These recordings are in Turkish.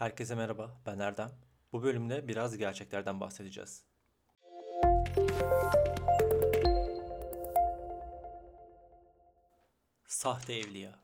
Herkese merhaba, ben Erdem. Bu bölümde biraz gerçeklerden bahsedeceğiz. Sahte evliya.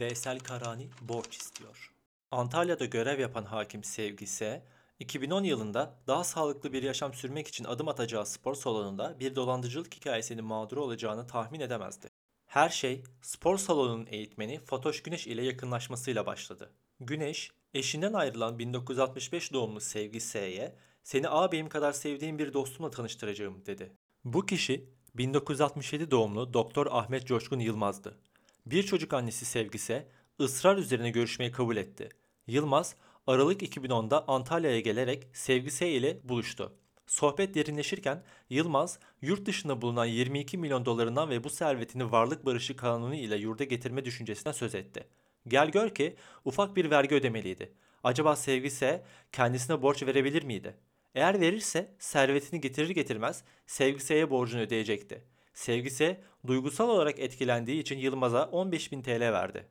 Veysel Karani borç istiyor. Antalya'da görev yapan hakim Sevgi S. 2010 yılında daha sağlıklı bir yaşam sürmek için adım atacağı spor salonunda bir dolandırıcılık hikayesinin mağduru olacağını tahmin edemezdi. Her şey spor salonunun eğitmeni Fatoş Güneş ile yakınlaşmasıyla başladı. Güneş, eşinden ayrılan 1965 doğumlu Sevgi S'ye seni ağabeyim kadar sevdiğim bir dostumla tanıştıracağım dedi. Bu kişi 1967 doğumlu Doktor Ahmet Coşkun Yılmaz'dı. Bir çocuk annesi Sevgise ısrar üzerine görüşmeyi kabul etti. Yılmaz Aralık 2010'da Antalya'ya gelerek Sevgise ile buluştu. Sohbet derinleşirken Yılmaz yurt dışında bulunan 22 milyon dolarından ve bu servetini varlık barışı kanunu ile yurda getirme düşüncesinden söz etti. Gel gör ki ufak bir vergi ödemeliydi. Acaba Sevgise kendisine borç verebilir miydi? Eğer verirse servetini getirir getirmez Sevgise'ye borcunu ödeyecekti. Sevgise duygusal olarak etkilendiği için Yılmaz'a 15.000 TL verdi.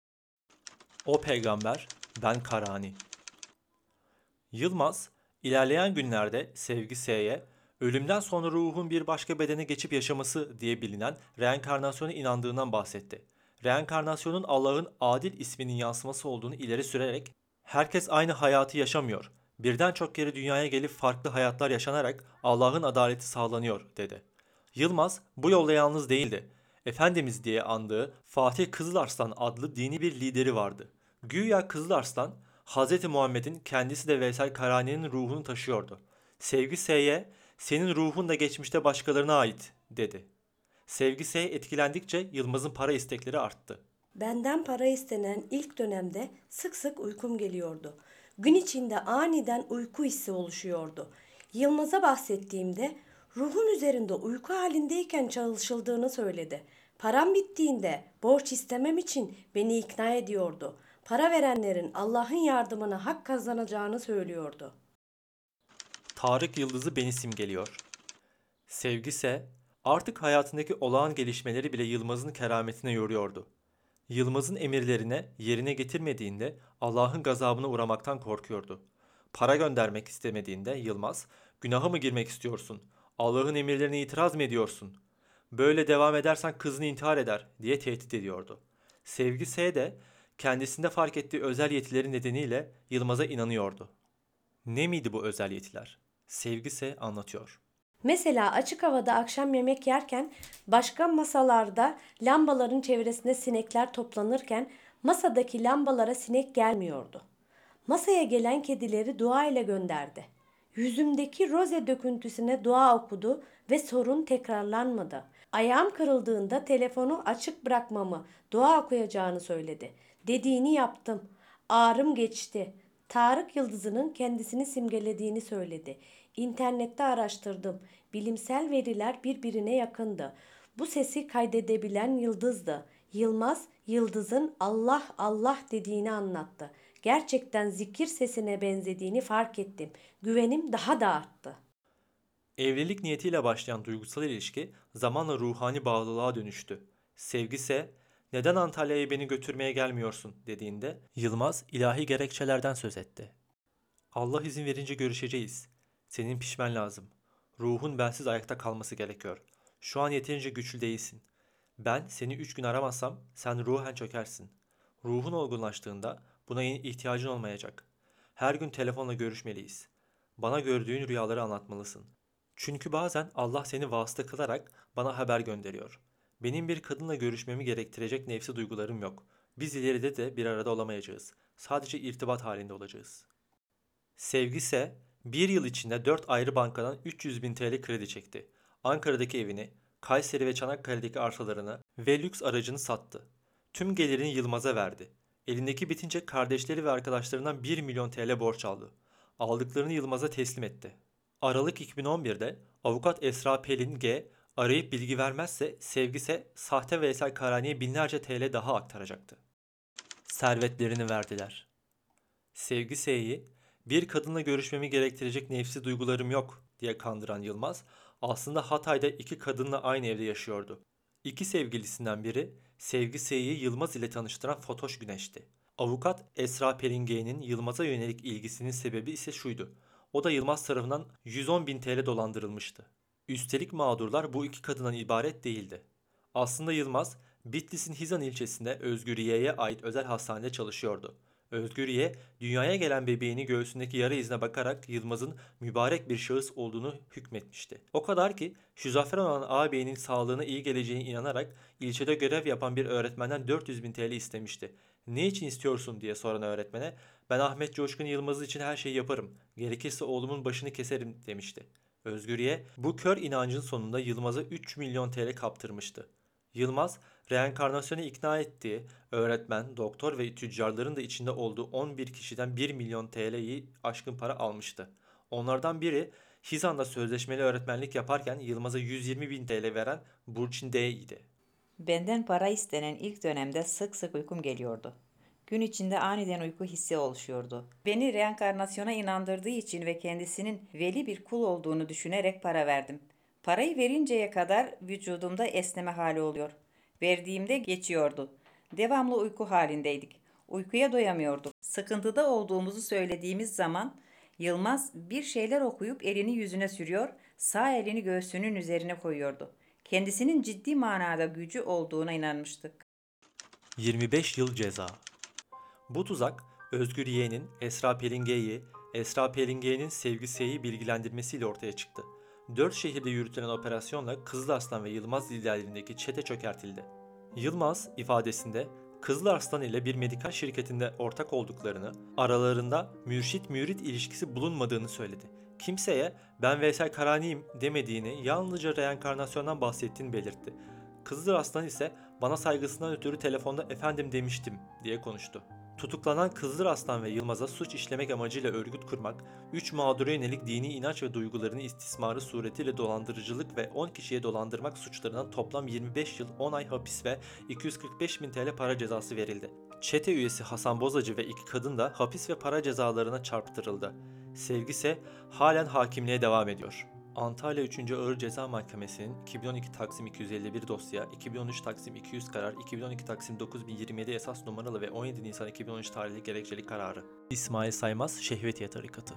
O peygamber ben Karani. Yılmaz ilerleyen günlerde Sevgise'ye ölümden sonra ruhun bir başka bedene geçip yaşaması diye bilinen reenkarnasyona inandığından bahsetti. Reenkarnasyonun Allah'ın adil isminin yansıması olduğunu ileri sürerek herkes aynı hayatı yaşamıyor. Birden çok kere dünyaya gelip farklı hayatlar yaşanarak Allah'ın adaleti sağlanıyor dedi. Yılmaz bu yolda yalnız değildi. Efendimiz diye andığı Fatih Kızılarslan adlı dini bir lideri vardı. Güya Kızılarslan Hz. Muhammed'in kendisi de Veysel Karani'nin ruhunu taşıyordu. Sevgi S'ye senin ruhun da geçmişte başkalarına ait dedi. Sevgi S etkilendikçe Yılmaz'ın para istekleri arttı. Benden para istenen ilk dönemde sık sık uykum geliyordu. Gün içinde aniden uyku hissi oluşuyordu. Yılmaz'a bahsettiğimde ruhun üzerinde uyku halindeyken çalışıldığını söyledi. Param bittiğinde borç istemem için beni ikna ediyordu. Para verenlerin Allah'ın yardımına hak kazanacağını söylüyordu. Tarık Yıldız'ı beni simgeliyor. Sevgi ise artık hayatındaki olağan gelişmeleri bile Yılmaz'ın kerametine yoruyordu. Yılmaz'ın emirlerine yerine getirmediğinde Allah'ın gazabına uğramaktan korkuyordu. Para göndermek istemediğinde Yılmaz, günaha mı girmek istiyorsun? Allah'ın emirlerine itiraz mı ediyorsun? Böyle devam edersen kızın intihar eder diye tehdit ediyordu. Sevgi S de kendisinde fark ettiği özel yetileri nedeniyle Yılmaz'a inanıyordu. Ne miydi bu özel yetiler? Sevgi S anlatıyor. Mesela açık havada akşam yemek yerken başka masalarda lambaların çevresinde sinekler toplanırken masadaki lambalara sinek gelmiyordu. Masaya gelen kedileri dua ile gönderdi. Yüzümdeki roze döküntüsüne dua okudu ve sorun tekrarlanmadı. Ayağım kırıldığında telefonu açık bırakmamı, dua okuyacağını söyledi. Dediğini yaptım. Ağrım geçti. Tarık Yıldızı'nın kendisini simgelediğini söyledi. İnternette araştırdım. Bilimsel veriler birbirine yakındı. Bu sesi kaydedebilen Yıldız'dı. Yılmaz, Yıldız'ın Allah Allah dediğini anlattı. Gerçekten zikir sesine benzediğini fark ettim. Güvenim daha da arttı. Evlilik niyetiyle başlayan duygusal ilişki zamanla ruhani bağlılığa dönüştü. Sevgi ise neden Antalya'ya beni götürmeye gelmiyorsun dediğinde Yılmaz ilahi gerekçelerden söz etti. Allah izin verince görüşeceğiz. Senin pişmen lazım. Ruhun bensiz ayakta kalması gerekiyor. Şu an yeterince güçlü değilsin. Ben seni üç gün aramazsam sen ruhen çökersin. Ruhun olgunlaştığında buna ihtiyacın olmayacak. Her gün telefonla görüşmeliyiz. Bana gördüğün rüyaları anlatmalısın. Çünkü bazen Allah seni vasıta kılarak bana haber gönderiyor. Benim bir kadınla görüşmemi gerektirecek nefsi duygularım yok. Biz ileride de bir arada olamayacağız. Sadece irtibat halinde olacağız. Sevgi ise bir yıl içinde 4 ayrı bankadan 300 bin TL kredi çekti. Ankara'daki evini, Kayseri ve Çanakkale'deki arsalarını ve lüks aracını sattı. Tüm gelirini Yılmaz'a verdi. Elindeki bitince kardeşleri ve arkadaşlarından 1 milyon TL borç aldı. Aldıklarını Yılmaz'a teslim etti. Aralık 2011'de avukat Esra Pelin G arayıp bilgi vermezse Sevgise sahte Veysel Karani'ye binlerce TL daha aktaracaktı. Servetlerini verdiler. Sevgise'yi bir kadınla görüşmemi gerektirecek nefsi duygularım yok diye kandıran Yılmaz Aslında Hatay'da iki kadınla aynı evde yaşıyordu. İki sevgilisinden biri Sevgi Sey'i Yılmaz ile tanıştıran Fatoş Güneş'ti. Avukat Esra Pelinge'nin Yılmaz'a yönelik ilgisinin sebebi ise şuydu. O da Yılmaz tarafından 110 bin TL dolandırılmıştı. Üstelik mağdurlar bu iki kadından ibaret değildi. Aslında Yılmaz, Bitlis'in Hizan ilçesinde Özgüriye'ye ait özel hastanede çalışıyordu. Özgüriye, dünyaya gelen bebeğini göğsündeki yara izine bakarak Yılmaz'ın mübarek bir şahıs olduğunu hükmetmişti. O kadar ki şizofren olan ağabeyinin sağlığına iyi geleceğine inanarak ilçede görev yapan bir öğretmenden 400 bin TL istemişti. Ne için istiyorsun diye soran öğretmene ben Ahmet Coşkun Yılmaz için her şeyi yaparım. Gerekirse oğlumun başını keserim demişti. Özgürye bu kör inancın sonunda Yılmaz'a 3 milyon TL kaptırmıştı. Yılmaz, reenkarnasyona ikna ettiği öğretmen, doktor ve tüccarların da içinde olduğu 11 kişiden 1 milyon TL'yi aşkın para almıştı. Onlardan biri Hizan'da sözleşmeli öğretmenlik yaparken Yılmaz'a 120 bin TL veren Burçin D idi. Benden para istenen ilk dönemde sık sık uykum geliyordu. Gün içinde aniden uyku hissi oluşuyordu. Beni reenkarnasyona inandırdığı için ve kendisinin veli bir kul olduğunu düşünerek para verdim. Parayı verinceye kadar vücudumda esneme hali oluyor. Verdiğimde geçiyordu. Devamlı uyku halindeydik. Uykuya doyamıyorduk. Sıkıntıda olduğumuzu söylediğimiz zaman Yılmaz bir şeyler okuyup elini yüzüne sürüyor, sağ elini göğsünün üzerine koyuyordu. Kendisinin ciddi manada gücü olduğuna inanmıştık. 25 yıl ceza. Bu tuzak Özgür Yeğen'in Esra Pelinge'yi, Esra Pelinge'nin Sevgi Sey'i bilgilendirmesiyle ortaya çıktı. Dört şehirde yürütülen operasyonla Kızıl Arslan ve Yılmaz liderliğindeki çete çökertildi. Yılmaz ifadesinde Kızıl Arslan ile bir medikal şirketinde ortak olduklarını, aralarında mürşit-mürit ilişkisi bulunmadığını söyledi. Kimseye ben Veysel Karani'yim demediğini, yalnızca reenkarnasyondan bahsettiğini belirtti. Kızıl Arslan ise bana saygısından ötürü telefonda efendim demiştim diye konuştu. Tutuklanan Kızıl Arslan ve Yılmaz'a suç işlemek amacıyla örgüt kurmak, 3 mağdura yönelik dini inanç ve duygularını istismarı suretiyle dolandırıcılık ve 10 kişiye dolandırmak suçlarından toplam 25 yıl 10 ay hapis ve 245 bin TL para cezası verildi. Çete üyesi Hasan Bozacı ve iki kadın da hapis ve para cezalarına çarptırıldı. Sevgi ise halen hakimliğe devam ediyor. Antalya 3. Ağır Ceza Mahkemesi'nin 2012 Taksim 251 dosya, 2013 Taksim 200 karar, 2012 Taksim 9027 esas numaralı ve 17 Nisan 2013 tarihli gerekçeli kararı. İsmail Saymaz Şehvetiye Tarikatı